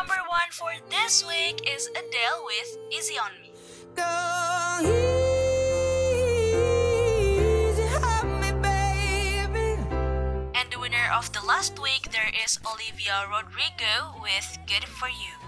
number one for this week is Adele with Easy on Me. And the winner of the last week there is Olivia Rodrigo with Good for You.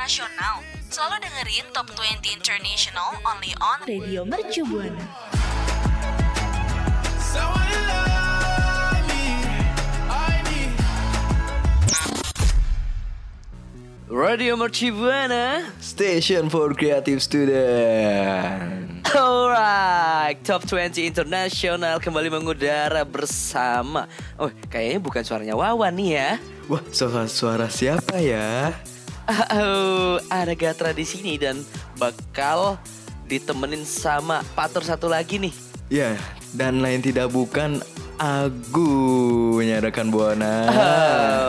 Internasional? Selalu dengerin Top 20 International only on Radio Mercu Buana. Radio Merci Buana. Station for Creative Student. Alright, Top 20 Internasional kembali mengudara bersama. Oh, kayaknya bukan suaranya Wawan nih ya. Wah, suara, suara siapa ya? Oh, ada Gatra di sini dan bakal ditemenin sama patur satu lagi nih. Ya, dan lain tidak bukan Agu rekan Buana.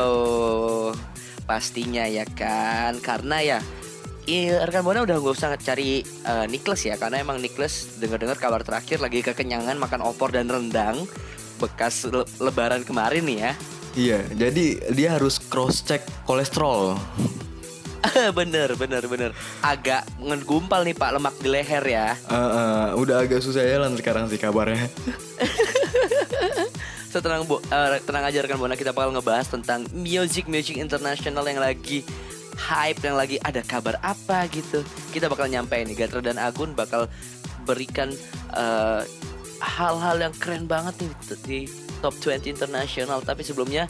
Oh, pastinya ya kan, karena ya Iya, rekan Buana udah gak usah cari eh, Niklas ya Karena emang Niklas dengar-dengar kabar terakhir lagi kekenyangan makan opor dan rendang Bekas le- lebaran kemarin nih ya Iya, jadi dia harus cross check kolesterol. bener bener bener. Agak ngegumpal nih pak lemak di leher ya. Eh, eh, udah agak susah jalan sekarang sih kabarnya. so tenang bu. Eh, tenang aja rekan buana kita bakal ngebahas tentang music music internasional yang lagi hype yang lagi ada kabar apa gitu. Kita bakal nyampein nih. Gatra dan Agun bakal berikan eh, hal-hal yang keren banget nih di top 20 internasional. Tapi sebelumnya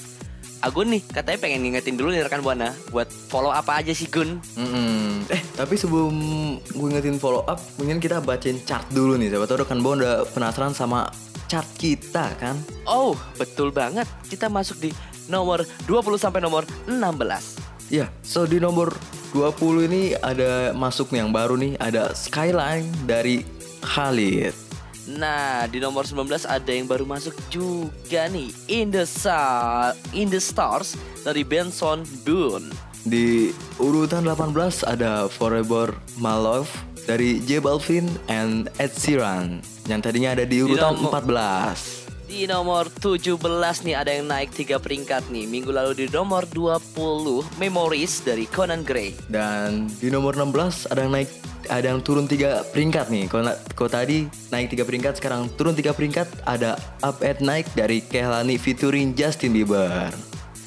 Agun nih katanya pengen ngingetin dulu nih rekan buana buat follow apa aja sih Gun Mm-mm. Eh, tapi sebelum gue ingetin follow up, mungkin kita bacain chart dulu nih. Siapa tahu rekan Buana udah penasaran sama chart kita kan? Oh, betul banget. Kita masuk di nomor 20 sampai nomor 16. Ya, so di nomor 20 ini ada masuk nih yang baru nih, ada Skyline dari Khalid. Nah, di nomor 19 ada yang baru masuk juga nih. In the Sa In the Stars dari Benson Boone. Di urutan 18 ada Forever My Love dari J Balvin and Ed Sheeran yang tadinya ada di urutan nomor- 14. Di nomor 17 nih ada yang naik 3 peringkat nih. Minggu lalu di nomor 20 Memories dari Conan Gray. Dan di nomor 16 ada yang naik ada yang turun tiga peringkat nih. Kalau tadi naik tiga peringkat, sekarang turun tiga peringkat ada Up at Night dari Kehlani featuring Justin Bieber.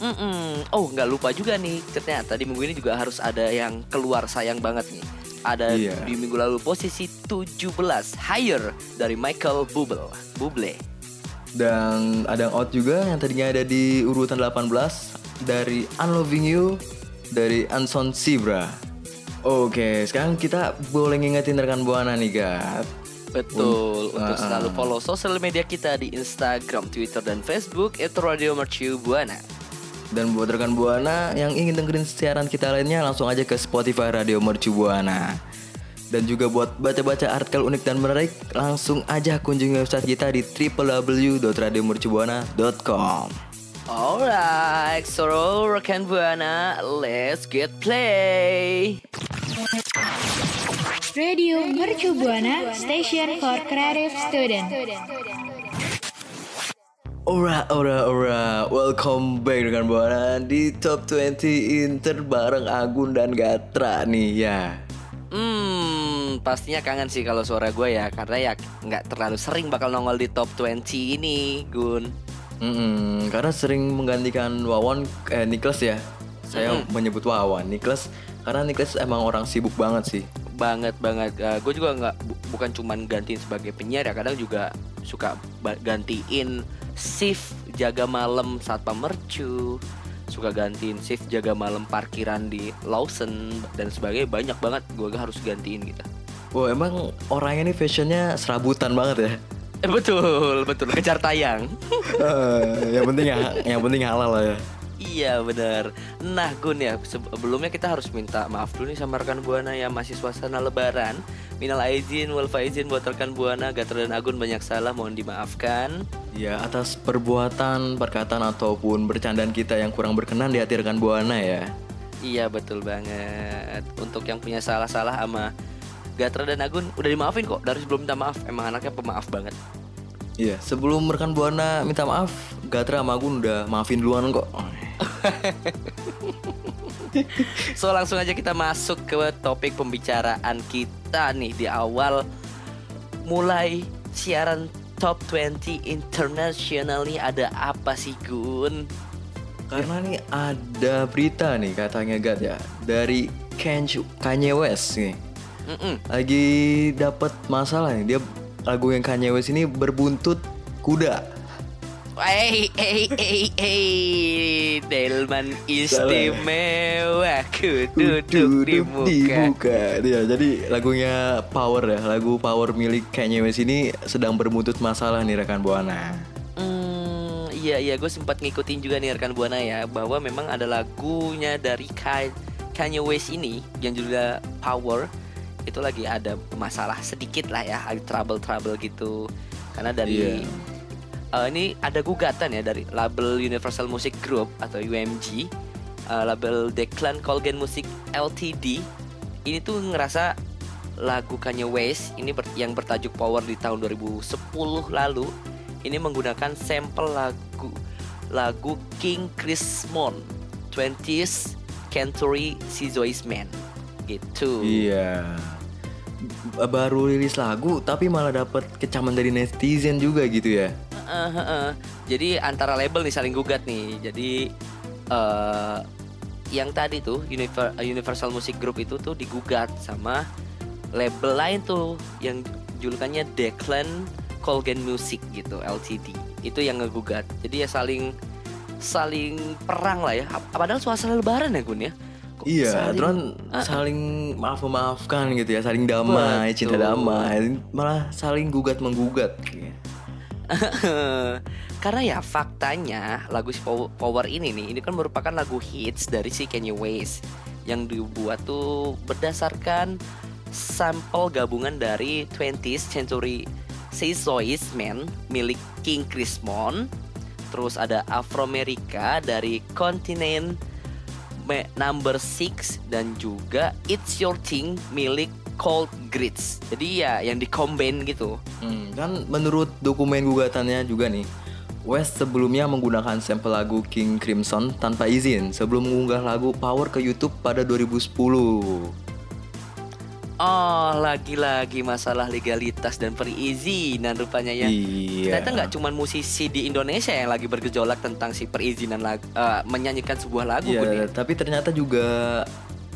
Mm-mm. Oh, nggak lupa juga nih. Ternyata di minggu ini juga harus ada yang keluar sayang banget nih. Ada Iya. di minggu lalu posisi 17 Higher dari Michael Bublé. Bublé. Dan ada yang out juga yang tadinya ada di urutan 18 dari Unloving You dari Anson Sibra. Oke, sekarang kita boleh ngingetin rekan Buana nih, Gat. Betul, Un- untuk Ah, selalu follow sosial media kita di Instagram, Twitter, dan Facebook itu Radio Mercu Buana. Dan buat rekan Buana yang ingin dengerin siaran kita lainnya langsung aja ke Spotify Radio Mercu Buana. Dan juga buat baca-baca artikel unik dan menarik langsung aja kunjungi website kita di www.radiomercubuana.com. Alright, so rekan Buana, let's get play. Radio Mercu Buana, Station for Creative Student. Ora, ora, ora, welcome back dengan Buana di Top 20 Inter bareng Agun dan Gatra nih ya. Hmm, pastinya kangen sih kalau suara gue ya, karena ya nggak terlalu sering bakal nongol di top 20 ini, Gun. Mm-mm, karena sering menggantikan Wawan eh Niklas ya. Saya Mm-mm. menyebut Wawan Niklas karena Niklas emang orang sibuk banget sih. Banget banget. gue juga nggak bu- bukan cuman gantiin sebagai penyiar ya, kadang juga suka gantiin shift jaga malam saat pemercu, suka gantiin shift jaga malam parkiran di Lawson dan sebagainya banyak banget gue harus gantiin gitu. Wah emang orangnya ini fashionnya serabutan banget ya. Eh, betul betul kejar tayang. Eh, yang penting ya, yang penting halal lah ya. Iya benar. Nah Gun ya sebelumnya kita harus minta maaf dulu nih sama rekan Buana ya masih suasana Lebaran. Minal aizin wal faizin buat rekan Buana, Gatra dan Agun banyak salah mohon dimaafkan. Ya atas perbuatan, perkataan ataupun bercandaan kita yang kurang berkenan di hati rekan Buana ya. Iya betul banget. Untuk yang punya salah-salah sama Gatra dan Agun udah dimaafin kok dari sebelum minta maaf. Emang anaknya pemaaf banget. Iya, sebelum rekan Buana minta maaf, Gatra sama Agun udah maafin duluan kok. So langsung aja kita masuk ke topik pembicaraan kita nih di awal mulai siaran Top 20 International nih ada apa sih Gun? Karena nih ada berita nih katanya Gat ya dari Kanye Kanye West nih. Mm-mm. Lagi dapat masalah nih. Dia lagu yang Kanye West ini berbuntut kuda. Hey, hey, hey, hey, Delman istimewa, ku duduk di muka. Iya, jadi lagunya Power ya, lagu Power milik Kanye West ini sedang berbuntut masalah nih rekan Buana. Hmm, iya iya. Gue sempat ngikutin juga nih rekan buana ya bahwa memang ada lagunya dari Ka- Kanye West ini yang juga Power. Itu lagi ada masalah sedikit lah ya, ada trouble trouble gitu. Karena dari Iya. Eh, ini ada gugatan ya dari label Universal Music Group atau UMG, eh, label Declan Colgan Music LTD ini tuh ngerasa lagu Kanye West ini ber- yang bertajuk Power di tahun 2010 lalu ini menggunakan sampel lagu lagu King Chris Mon 20th Century Scissor's Man gitu. Iya. Baru rilis lagu tapi malah dapat kecaman dari netizen juga gitu ya. Heeh, heeh. Jadi antara label nih saling gugat nih. Jadi eh yang tadi tuh Univer- Universal Music Group itu tuh digugat sama label lain tuh yang julukannya Declan Colgan Music gitu LTD. Itu yang ngegugat. Jadi ya saling saling perang lah ya. Padahal suasana lebaran ya Gun ya. Kok Iya, saling- Ah, saling maaf memaafkan gitu ya, saling damai, Betul. cinta damai, malah saling gugat menggugat. Karena ya faktanya lagu si Pow- Power ini nih ini kan merupakan lagu hits dari si Kanye West. Yang dibuat tuh berdasarkan sampel gabungan dari 20th Century Scissor's Man milik King Chris Mon terus ada Afroamerika dari kontinen Me- Number 6 dan juga It's Your Thing milik Cold Grits. Jadi ya yang di-combine gitu. Hmm, kan menurut dokumen gugatannya juga nih, West sebelumnya menggunakan sampel lagu King Crimson tanpa izin sebelum mengunggah lagu Power ke YouTube pada 2010. Oh, lagi-lagi masalah legalitas dan perizinan rupanya ya. Iya. Ternyata nggak cuma musisi di Indonesia yang lagi bergejolak tentang si perizinan lagu, eh, menyanyikan sebuah lagu Bun, ya. Iya, tapi ternyata juga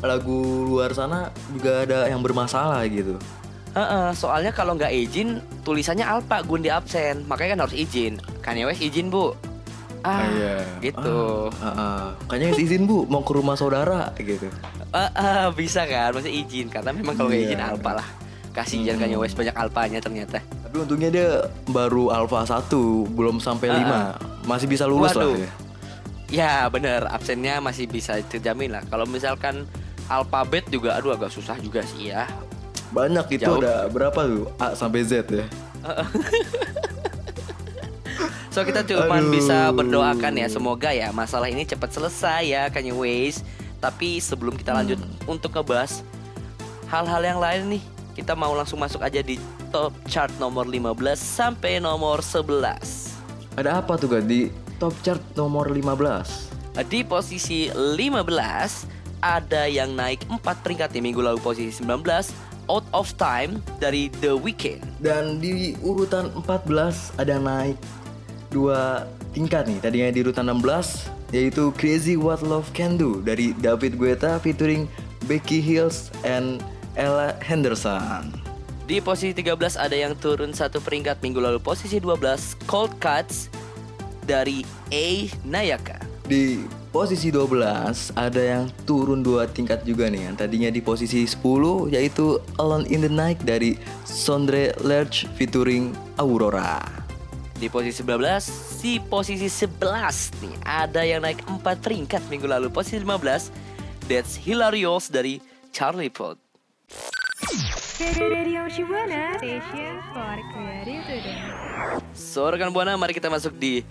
lagu luar sana juga ada yang bermasalah gitu. Heeh, soalnya kalau nggak izin tulisannya Alpa Gun di absen, makanya kan harus izin. Kanye West izin bu. Ah, gitu. Ah, ah, ah. Kayaknya izin bu mau ke rumah saudara gitu. Ah, ah, bisa kan, maksudnya izin karena memang kalau nggak izin Iya. Alpa lah. Kasihan Hmm. Kanye West banyak Alpanya ternyata. Tapi untungnya dia baru Alpha 1, belum sampai Ah, 5. Masih bisa lulus Waduh. lah ya. Ya bener, absennya masih bisa terjamin lah. Kalau misalkan alfabet juga, aduh agak susah juga sih ya. Banyak itu Jauh. ada berapa tuh? A sampai Z ya. So kita cuma Aduh. bisa berdoakan ya, semoga ya masalah ini cepat selesai ya Kanye West. Tapi sebelum kita lanjut untuk ngebahas hal-hal yang lain nih, kita mau langsung masuk aja di top chart nomor 15 sampai nomor 11. Ada apa tuh gak di top chart nomor 15? Di posisi 15 ada yang naik 4 peringkat di minggu lalu posisi 19 Out of Time dari The Weeknd. Dan di urutan 14 ada naik dua tingkat nih. Tadinya di urutan 16 yaitu Crazy What Love Can Do dari David Guetta featuring Becky Hills and Ella Henderson. Di posisi 13 ada yang turun satu peringkat minggu lalu posisi 12 Cold Cuts dari A Nayaka. Di posisi 12 ada yang turun dua tingkat juga nih. Yang tadinya di posisi 10 yaitu Alone in the Night dari Sondre Lerch featuring Aurora. Di posisi 19, di posisi 11 nih ada yang naik 4 peringkat minggu lalu posisi 15 That's Hilarious dari Charlie Puth. So rekan Buana mari kita masuk di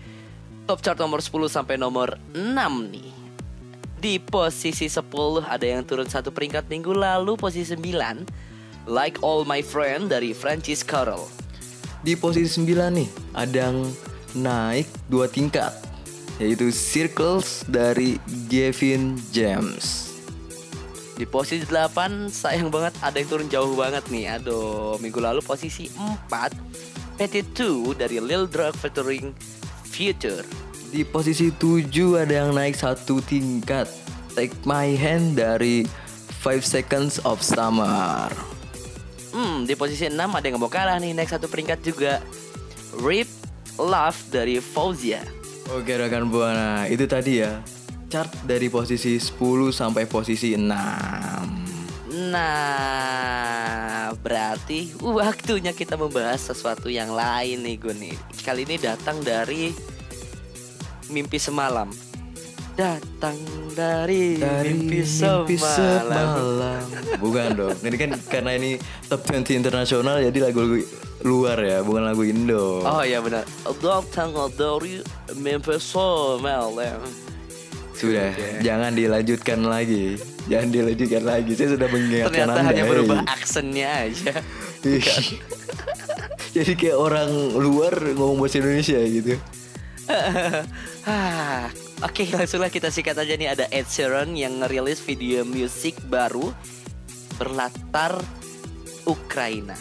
top chart nomor 10 sampai nomor 6 nih. Di posisi 10 ada yang turun satu peringkat minggu lalu posisi 9 Like All My Friend dari Francis Carroll Di posisi 9 nih ada yang naik dua tingkat yaitu Circles dari Gavin James. Di posisi 8 sayang banget ada yang turun jauh banget nih Aduh minggu lalu posisi 4 Petit 2 dari Lil Durk featuring Future Di posisi 7 ada yang naik satu tingkat Take My Hand dari 5 Seconds of Summer. Hmm, di posisi 6 ada yang mau kalah nih, naik satu peringkat juga. Rip Love dari Fauzia. Oke rekan buana, itu tadi ya chart dari posisi 10 sampai posisi 6. Nah, berarti waktunya kita membahas sesuatu yang lain nih gue nih. Kali ini datang dari mimpi semalam. Datang dari, Dari mimpi, semalam. Bukan dong. Ini kan karena ini top 20 internasional jadi lagu-lagu luar ya, bukan lagu Indo. Oh iya benar. Datang dari mimpi semalam. Sudah, Oke. jangan dilanjutkan lagi. Jangan dilanjutkan lagi. Saya sudah mengingatkan Ternyata Anda. hanya berubah aksennya aja. Jadi kayak orang luar ngomong bahasa Indonesia gitu. Ah, Oke langsunglah kita sikat aja nih ada Ed Sheeran yang ngerilis video musik baru berlatar Ukraina.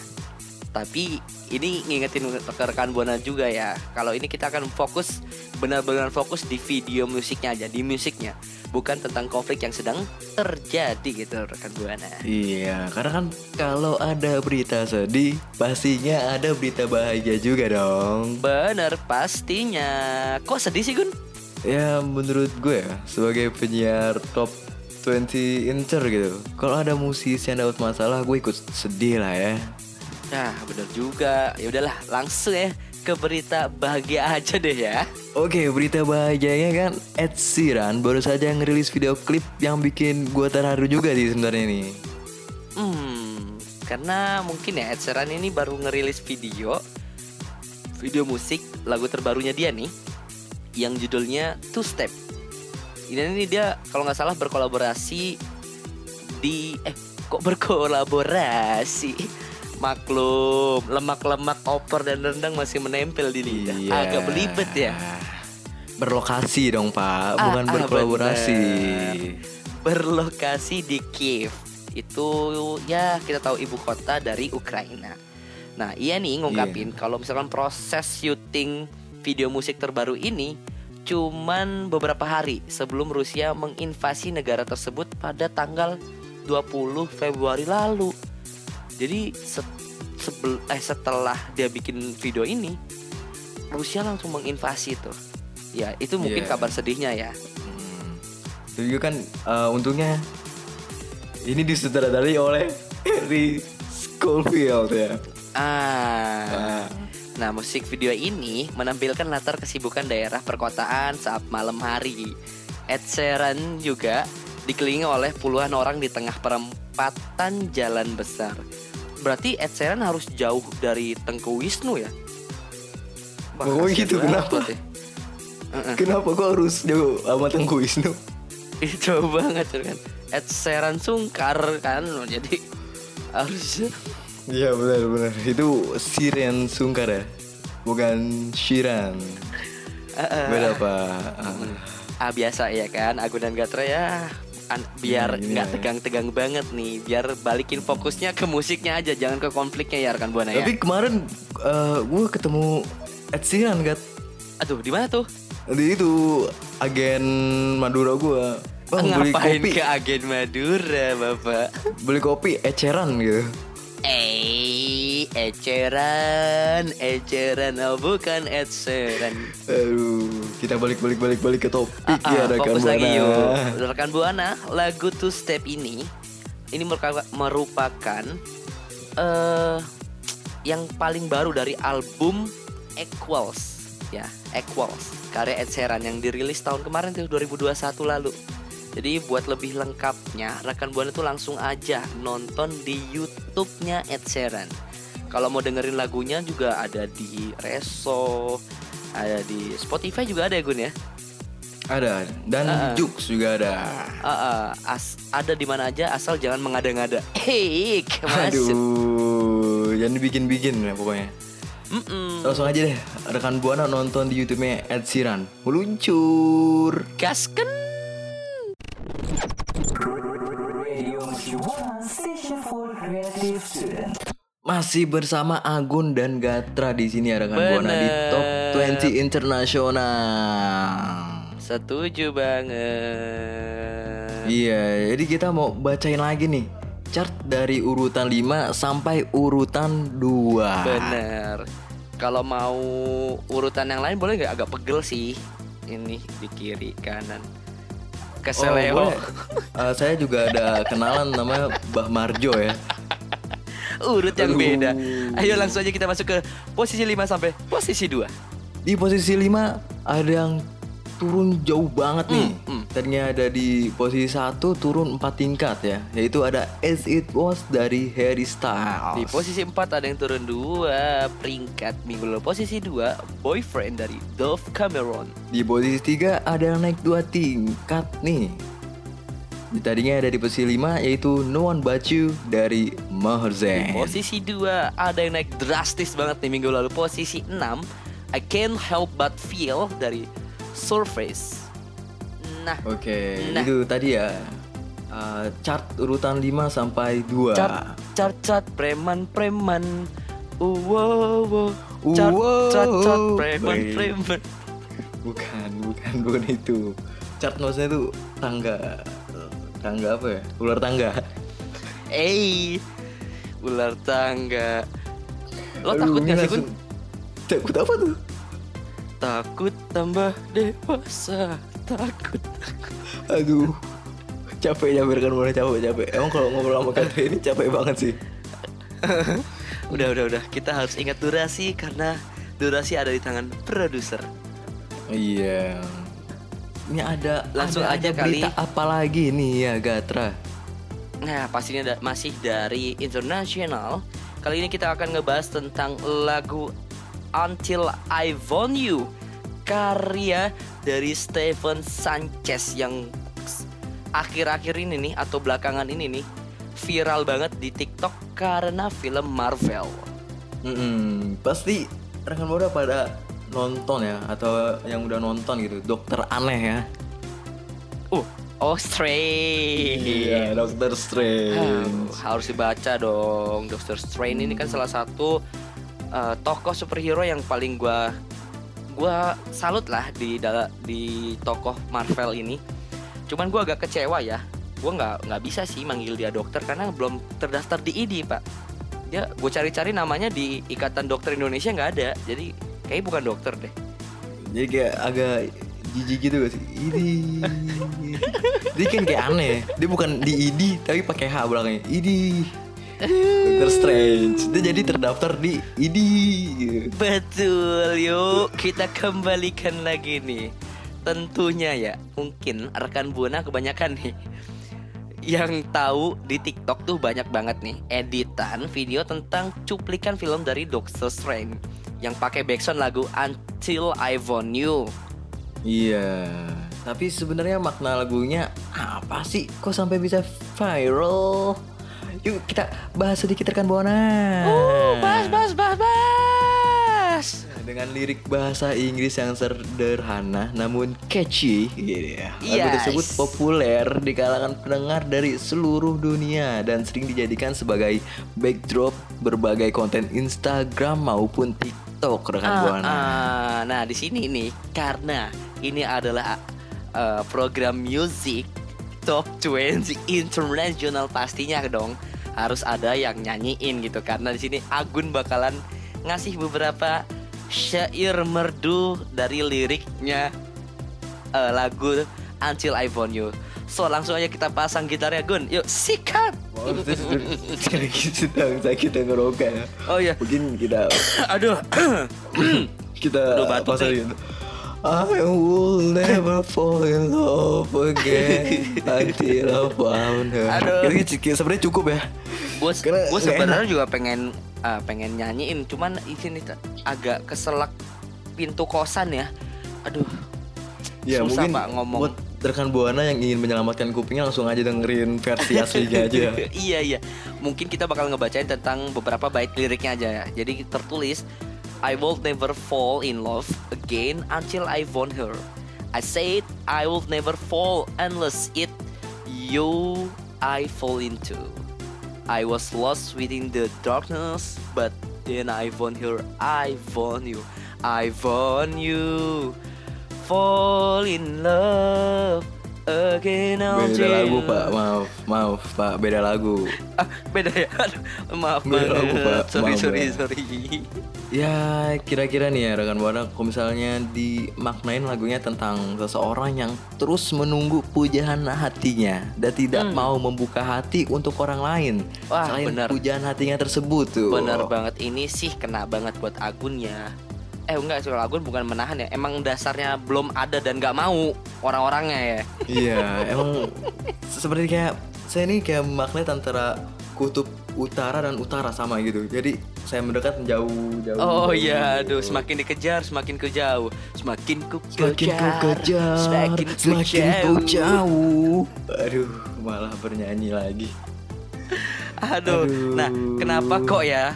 Tapi ini ngingetin ke rekan buana juga ya. Kalau ini kita akan fokus benar-benar fokus di video musiknya aja, di musiknya, bukan tentang konflik yang sedang terjadi gitu rekan buana. Iya, karena kan kalau ada berita sedih, pastinya ada berita bahagia juga dong. Bener pastinya. Kok sedih sih Gun? Ya menurut gue ya, sebagai penyiar top 20 inter gitu. Kalau ada musisi yang dapat masalah, gue ikut sedih lah ya. Nah bener juga. Ya udahlah langsung ya ke berita bahagia aja deh ya. Oke, berita bahagianya kan Ed Sheeran baru saja ngerilis video klip yang bikin gue terharu juga di sebenarnya ini. Hmm, karena mungkin ya Ed Sheeran ini baru ngerilis video video musik lagu terbarunya dia nih yang judulnya Two Step. Ini ini dia kalau nggak salah berkolaborasi di eh kok berkolaborasi maklum lemak-lemak oper dan rendang masih menempel di lidah Iya. agak belibet ya Berlokasi dong pak, Ah, bukan ah, berkolaborasi. bener. berlokasi di Kiev. Itu ya kita tahu ibu kota dari Ukraina. Nah, iya nih ngungkapin kalau misalkan proses syuting video musik terbaru ini cuman beberapa hari sebelum Rusia menginvasi negara tersebut pada tanggal 20 Februari lalu. Jadi se- sebel- eh, setelah dia bikin video ini Rusia langsung menginvasi tuh. Ya, itu mungkin Iya. kabar sedihnya ya. Tapi juga kan eh, untungnya ini disutradarai oleh Harry Schofield ya. Ah. Nah, musik video ini menampilkan latar kesibukan daerah perkotaan saat malam hari. Ed Sheeran juga dikelilingi oleh puluhan orang di tengah perempatan jalan besar. Berarti Ed Sheeran harus jauh dari Tengku Wisnu ya? Kasihan gitu, kenapa? ya. Kenapa kok harus jauh sama Tengku Wisnu? Itu banget kan. Ed Sheeran sungkar kan, jadi harus Iya benar-benar itu Siren Sungkar ya, bukan Shiran. Beda pak. ah biasa ya kan Agun dan Gatra ya biar Iya, nggak iya. tegang-tegang banget nih biar balikin fokusnya ke musiknya aja jangan ke konfliknya ya rekan buana ya Tapi kemarin gue ketemu Ed Sheeran kan aduh di mana tuh di itu agen Madura gue. Bang beli ngapain kopi, ke agen Madura bapak beli kopi eceran gitu. Eh eceran eceran oh bukan Ed Sheeran Aduh, kita balik balik balik balik ke topik Ah, ya ah, rekan fokus buana. lagi yuk. Rekan buana lagu two step ini ini merupakan eh yang paling baru dari album Equals ya Equals karya Ed Sheeran yang dirilis tahun kemarin tuh 2021 lalu jadi buat lebih lengkapnya rekan buana tuh langsung aja nonton di YouTube-nya Ed Sheeran kalau mau dengerin lagunya juga ada di Reso ada di Spotify juga ada ya Gun ya Ada dan ah. Jux juga ada. Ah, ah, as ada di mana aja asal jangan mengada-ngada. Hei. Aduh, jangan dibikin-bikin ya pokoknya. Mm-mm. Langsung aja deh, rekan buana nonton di YouTube-nya Ed Sheeran. Meluncur. Gasken. Masih bersama Agun dan Gatra di sini ya rekan buana di. Top 20 Internasional. Setuju banget. Iya, jadi kita mau bacain lagi nih chart dari urutan 5 sampai urutan 2. Bener. Kalau mau urutan yang lain boleh nggak agak pegel sih. Ini di kiri kanan. Oh, Keseleo. boleh. Eh, saya juga ada kenalan namanya Bah Marjo ya. Urut yang Aduh. beda. Ayo langsung aja kita masuk ke posisi 5 sampai posisi 2. Di posisi 5 ada yang turun jauh banget nih. Hmm, hmm. Tadinya ada di posisi 1 turun 4 tingkat ya. Yaitu ada As It Was dari Harry Styles. Di posisi 4 ada yang turun 2 peringkat minggu lalu. Posisi 2 Boyfriend dari Dove Cameron. Di posisi 3 ada yang naik 2 tingkat nih. Di tadinya ada di posisi 5 yaitu No One But You dari Maher Di Zain. posisi 2 ada yang naik drastis banget nih minggu lalu. Posisi 6 I Can't Help But Feel dari Surface. Nah, Oke, Nah. itu tadi ya. uh, chart urutan 5 sampai 2. cat cat cat preman preman. Uh, wow, wow. Cat Wow. cat cat preman Wait. preman. Bukan, bukan, bukan itu. Chart maksudnya itu tangga. Tangga apa ya? Ular tangga. Eh, ular tangga. Lo Aduh, takut gak sih Kun? Takut apa tuh? Takut tambah dewasa. Takut. Aduh. Capek capek kan mulai capek capek. Emang kalau ngobrol sama Katri ini capek banget sih. Udah udah udah. Kita harus ingat durasi karena durasi ada di tangan produser. Iya. Ini ada Langsung ada- aja ada kali. berita apa lagi nih ya Gatra? Nah, pastinya da- masih dari internasional. Kali ini kita akan ngebahas tentang lagu Until I Want You karya dari Stephen Sanchez yang akhir-akhir ini nih atau belakangan ini nih viral banget di TikTok karena film Marvel. Mm-mm, pasti rekan muda pada nonton ya atau yang udah nonton gitu. Dokter aneh ya. Uh, oh Strange. Iya, Dokter Strange. Harus dibaca dong. Doctor Strange ini kan salah satu uh, tokoh superhero yang paling gua gua salut lah di di tokoh Marvel ini. Cuman gua agak kecewa ya. Gua nggak nggak bisa sih manggil dia dokter karena belum terdaftar di ID pak. Dia gue cari-cari namanya di Ikatan Dokter Indonesia nggak ada. Jadi kayaknya bukan dokter deh. Jadi kayak agak jijik gitu gak sih? Idi. Dia kan kayak aneh. Dia bukan di ID tapi pakai H belakangnya. Idi. Dokter Strange. Dia jadi terdaftar di ID. gitu. Betul, yuk kita kembalikan lagi nih. Tentunya ya, mungkin rekan buana kebanyakan nih yang tahu di TikTok tuh banyak banget nih editan video tentang cuplikan film dari Doctor Strange yang pakai backsound lagu Until I Want You. Iya. Tapi sebenarnya makna lagunya apa sih? Kok sampai bisa viral? Yuk kita bahas sedikit rekan buana. Uh, bas bas bas bas. Dengan lirik bahasa Inggris yang sederhana namun catchy gitu ya. Lagu Yes. tersebut populer di kalangan pendengar dari seluruh dunia dan sering dijadikan sebagai backdrop berbagai konten Instagram maupun TikTok rekan Ah, buana. ah. nah di sini nih karena ini adalah uh, program music top 20 international pastinya dong harus ada yang nyanyiin gitu karena di sini Agun bakalan ngasih beberapa syair merdu dari liriknya uh, lagu Until I Want You. So langsung aja kita pasang gitarnya Gun. Yuk sikat. Itu sekali lagi sedang sakit tenggorokan. Oh iya. Mungkin kita Aduh. kita Aduh, batuk pasarin. I will never fall in love again until I found her. Aduh. Ini c- sebenarnya cukup ya. gue gue sebenarnya juga pengen ah, pengen nyanyiin cuman di sini t- agak keselak pintu kosan ya aduh Ya Susah mungkin pak ngomong. buat rekan buana yang ingin menyelamatkan kupingnya langsung aja dengerin versi aslinya aja. iya iya. Mungkin kita bakal ngebacain tentang beberapa bait liriknya aja ya. Jadi tertulis I will never fall in love again until I won her. I said I will never fall unless it you I fall into. I was lost within the darkness, but then I won her. I won you. I won you. Fall in love again Beda until lagu pak, maaf, maaf pak, beda lagu. Ah, beda ya. Aduh, maaf Beda lagu, banget. Pak. Sorry, Maaf, sorry, Pak. sorry. Ya kira-kira nih ya rekan buana, kalau misalnya dimaknain lagunya tentang seseorang yang terus menunggu pujaan hatinya dan tidak mau membuka hati untuk orang lain Hmm. Wah, selain benar. pujaan hatinya tersebut tuh. Bener banget ini sih kena banget buat Agunnya. Eh enggak sih kalau Agun bukan menahan ya. Emang dasarnya belum ada dan nggak mau orang-orangnya ya. Iya, emang seperti kayak saya ini kayak magnet antara kutub utara dan utara sama gitu. Jadi saya mendekat menjauh jauh. Oh iya, aduh semakin dikejar semakin ke jauh, semakin ku Semakin ku kejar, semakin ku semakin ku jauh. jauh. Aduh, malah bernyanyi lagi. Aduh. Aduh. Nah, kenapa kok ya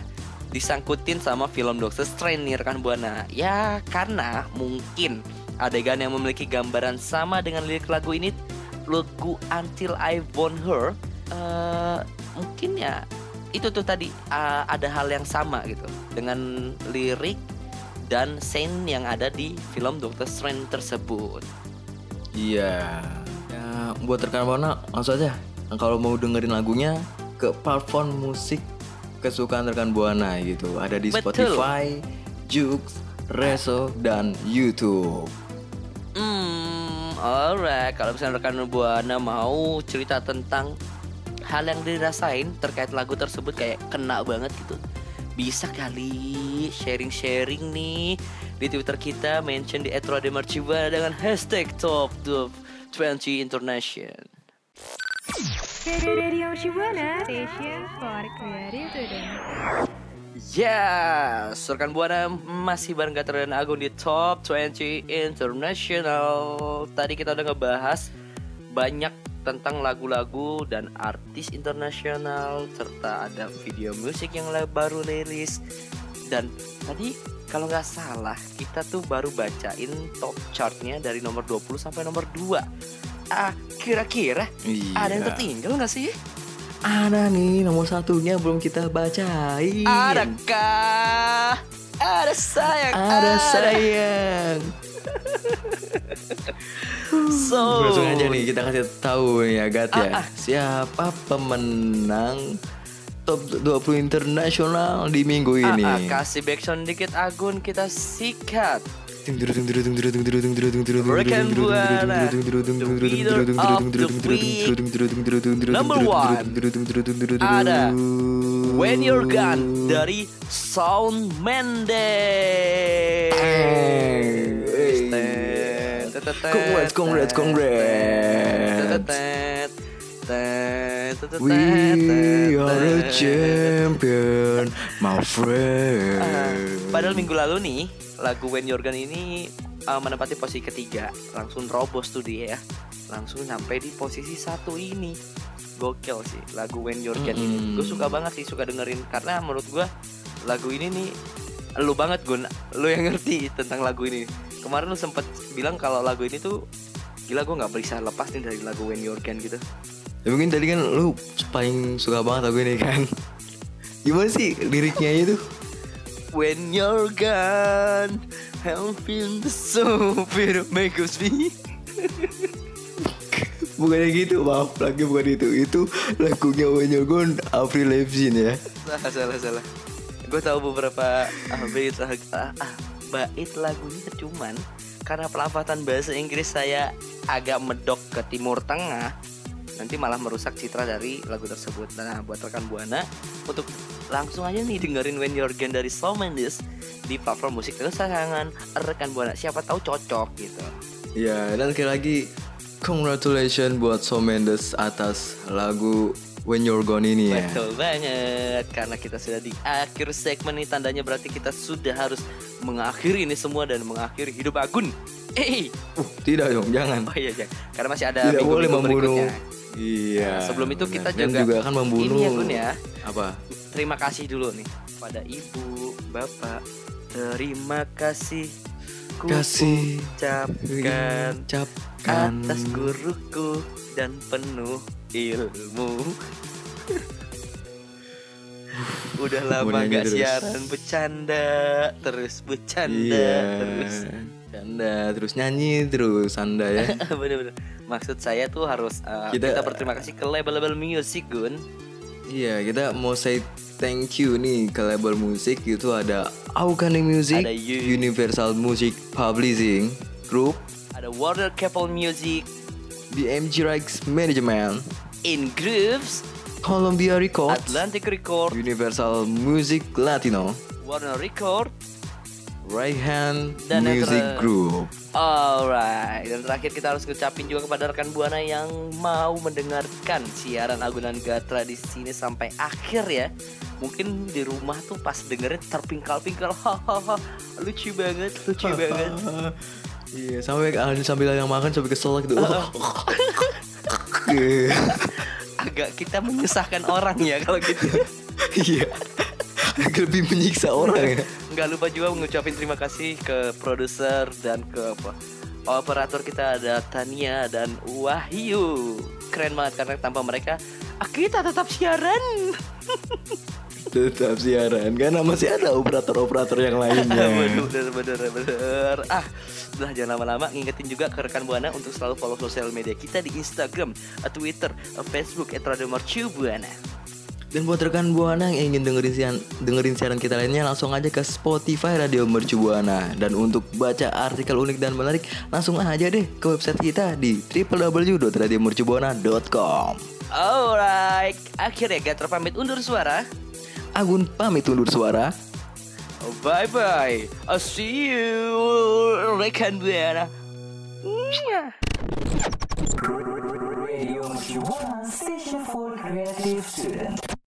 disangkutin sama film Doctor Strange rekan Buana? Ya karena mungkin adegan yang memiliki gambaran sama dengan lirik lagu ini lagu Until I Want Her eh, mungkin ya itu tuh tadi eh, ada hal yang sama gitu dengan lirik dan scene yang ada di film Doctor Strange tersebut. Iya. Ya, buat rekan Buana langsung aja. Kalau mau dengerin lagunya ke platform musik kesukaan rekan Buana gitu. Ada di Betul. Spotify, Joox, Reso, dan YouTube. Hmm, alright. Kalau misalnya rekan buana mau cerita tentang hal yang dirasain terkait lagu tersebut kayak kena banget gitu, bisa kali sharing-sharing nih di Twitter kita mention di @rademarcibuana dengan hashtag Top 20 International. Station for. Yes, rekan buana masih bareng Gator dan Agung di Top 20 International. Tadi kita udah ngebahas banyak tentang lagu-lagu dan artis internasional serta ada video musik yang baru rilis dan tadi kalau nggak salah kita tuh baru bacain top chartnya dari nomor 20 sampai nomor 2 ah kira-kira Iya. ada yang tertinggal nggak sih Ada nih nomor satunya belum kita bacain. adakah ada sayang Ada sayang. so Langsung aja nih kita kasih tahu nih ya Gat ya. Ah, ah. Siapa pemenang top 20 internasional di minggu Ah, ini? ah, kasih backsound dikit Agun kita sikat Rekan Buana, the winner. Number one, ada When You're Gone dari Shawn Mendes. Congrats, congrats, congrats. We are a champion, my friend. Padahal minggu lalu nih lagu When You're Gone ini uh, menempati posisi ketiga, langsung terobos tuh dia ya, langsung sampai di posisi satu ini. Gokil sih lagu When You're Gone ini. Mm-mm. Gue suka banget sih suka dengerin karena menurut gue lagu ini nih lu banget Gun, lu yang ngerti tentang lagu ini. Kemarin lu sempet bilang kalau lagu ini tuh gila gue nggak bisa lepas nih dari lagu When You're Gone gitu. Ya mungkin tadi kan lu paling suka banget lagu ini kan. Gimana sih liriknya itu? When you're gone, I'm feeling so bitter make us be. Bukannya gitu, maaf lagi bukan itu. Itu lagunya When You're Gone, Avril Lavigne ya. Salah, salah, salah. Gue tahu beberapa bait ah, ah, bait lagunya cuman karena pelafatan bahasa Inggris saya agak medok ke Timur Tengah nanti malah merusak citra dari lagu tersebut. Nah, buat rekan buana untuk langsung aja nih dengerin When You're Gone dari Shawn Mendes di platform musik kesayangan rekan buana. Siapa tahu cocok gitu. Ya, dan sekali lagi congratulations buat Shawn Mendes atas lagu When You're Gone ini ya. Betul banget Karena kita sudah di akhir segmen ini Tandanya berarti kita sudah harus mengakhiri ini semua Dan mengakhiri hidup Agun Eh Uh, tidak dong, jangan. Oh iya jangan Karena masih ada tidak boleh minggu-minggu membunuh. berikutnya Iya. Nah, sebelum itu kita juga- juga akan membunuh. Ini ya Gun ya Apa? Terima kasih dulu nih Pada ibu, bapak Terima kasih Ku Kasih ucapkan Ucapkan atas guruku dan penuh ilmu. Udah lama nyanyi gak terus. siaran bercanda terus bercanda Iya. terus. Canda terus nyanyi terus Anda ya. Bener-bener. Maksud saya tuh harus uh, Kita- kita, berterima kasih ke label-label music Gun. Iya, kita mau say thank you nih ke label musik itu ada Aukani Music, Ada You. Universal Music Publishing Group, Ada Water Couple Music, BMG Rights Management, In Grooves, Columbia Records, Atlantic Record, Universal Music Latino, Warner Record, Right Hand Dan Music ter- Group. Alright, dan terakhir kita harus ngucapin juga kepada rekan Buana yang mau mendengarkan siaran Agunan Gatra di sini sampai akhir ya. Mungkin di rumah tuh pas dengerin terpingkal-pingkal, hahaha, lucu banget, lucu banget. Iya, sampai sambil yang makan sampai kesel gitu. Agak kita menyusahkan orang ya kalau gitu. Iya. Lebih menyiksa orang ya. Nggak lupa juga mengucapin terima kasih ke produser dan ke apa, operator kita ada Tania dan Wahyu. Keren banget karena tanpa mereka ah, kita tetap siaran. Tetap siaran karena masih ada operator-operator yang lainnya. bener bener bener ah udah jangan lama-lama ngingetin juga ke rekan buana untuk selalu follow sosial media kita di Instagram, Twitter, Facebook Radio Mercu Buana. Dan buat rekan Buana yang ingin dengerin siaran, dengerin siaran kita lainnya langsung aja ke Spotify Radio Mercu Buana. Dan untuk baca artikel unik dan menarik langsung aja deh ke website kita di www.radiomercubuana.com. Alright, akhirnya Gatra pamit undur suara. Agun pamit undur suara. Bye bye. I'll see you rekan buana. Radio Mercubuana Station for Creative Student.